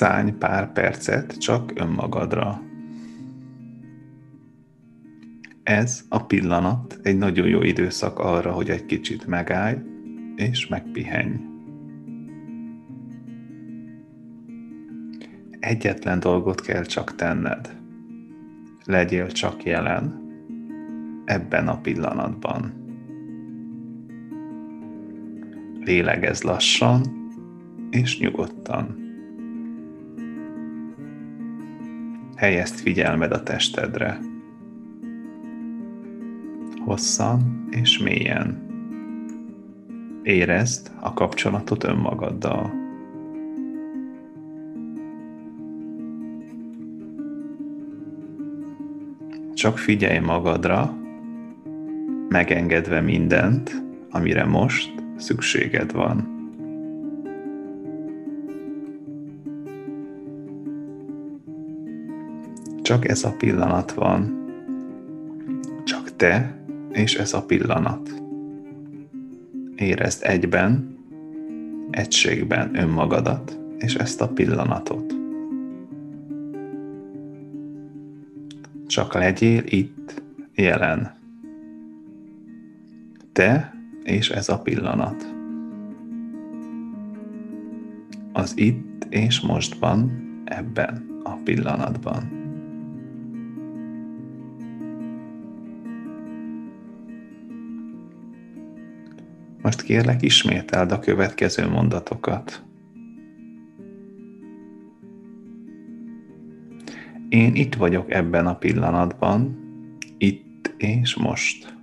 Szánj pár percet csak önmagadra. Ez a pillanat egy nagyon jó időszak arra, hogy egy kicsit megállj és megpihenj. Egyetlen dolgot kell csak tenned. Legyél csak jelen ebben a pillanatban. Lélegezz lassan és nyugodtan. Helyezd figyelmed a testedre. Hosszan és mélyen. Érezd a kapcsolatot önmagaddal. Csak figyelj magadra, megengedve mindent, amire most szükséged van. Csak ez a pillanat van. Csak te és ez a pillanat. Érezd egyben, egységben önmagadat és ezt a pillanatot. Csak legyél itt, jelen. Te és ez a pillanat. Az itt és mostban, ebben a pillanatban. Most kérlek ismételd a következő mondatokat. Én itt vagyok ebben a pillanatban, itt és most.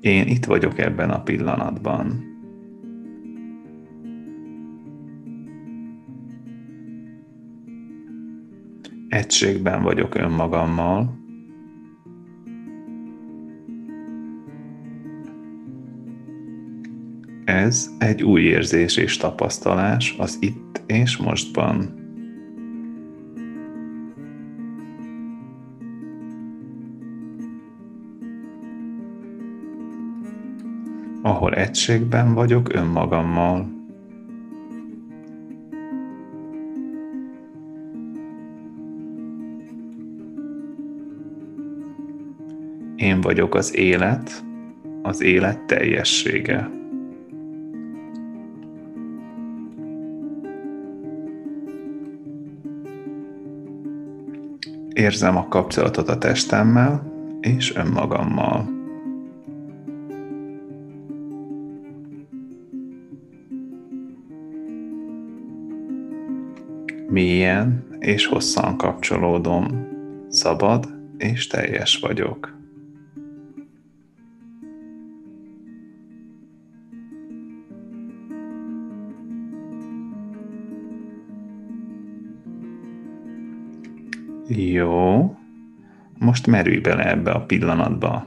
Én itt vagyok ebben a pillanatban. Egységben vagyok önmagammal, Ez egy új érzés és tapasztalás az itt és mostban. Ahol egységben vagyok önmagammal. Én vagyok az élet, az élet teljessége. Érzem a kapcsolatot a testemmel és önmagammal. Mélyen és hosszan kapcsolódom, szabad és teljes vagyok. Jó. Most merülj bele ebbe a pillanatba.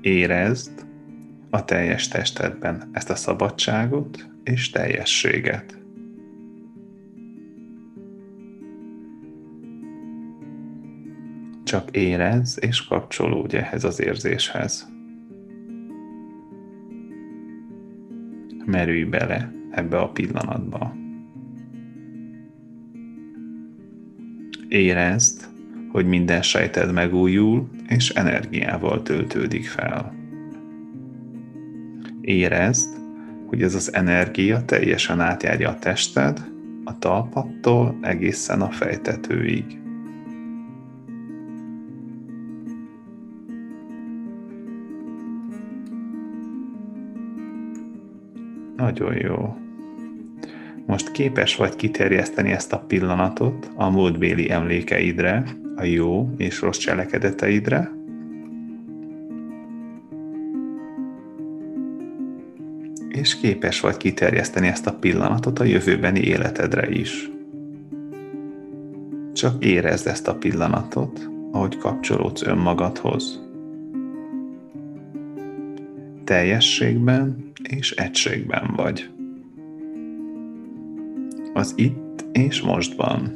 Érezd a teljes testedben ezt a szabadságot és teljességet. Csak érez és kapcsolódj ehhez az érzéshez. Merülj bele ebbe a pillanatba. Érezd, hogy minden sejted megújul, és energiával töltődik fel. Érezd, hogy ez az energia teljesen átjárja a tested, a talpattól egészen a fejtetőig. Nagyon jó. Képes vagy kiterjeszteni ezt a pillanatot a múltbéli emlékeidre, a jó és rossz cselekedeteidre, és képes vagy kiterjeszteni ezt a pillanatot a jövőbeni életedre is. Csak érezd ezt a pillanatot, ahogy kapcsolódsz önmagadhoz. Teljességben és egységben vagy az itt és mostban.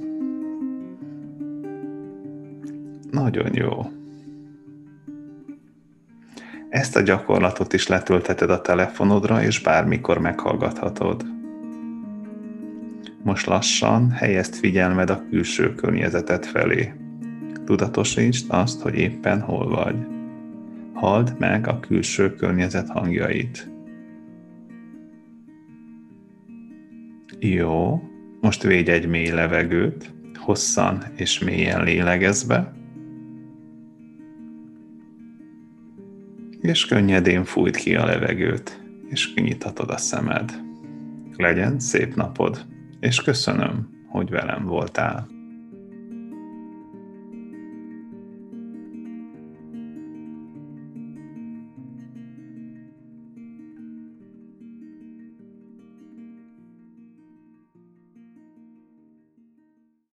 Nagyon jó. Ezt a gyakorlatot is letöltheted a telefonodra, és bármikor meghallgathatod. Most lassan helyezd figyelmed a külső környezetet felé. Tudatosítsd azt, hogy éppen hol vagy. Halld meg a külső környezet hangjait. Jó, most védj egy mély levegőt, hosszan és mélyen lélegezz be, és könnyedén fújt ki a levegőt, és kinyithatod a szemed. Legyen szép napod, és köszönöm, hogy velem voltál.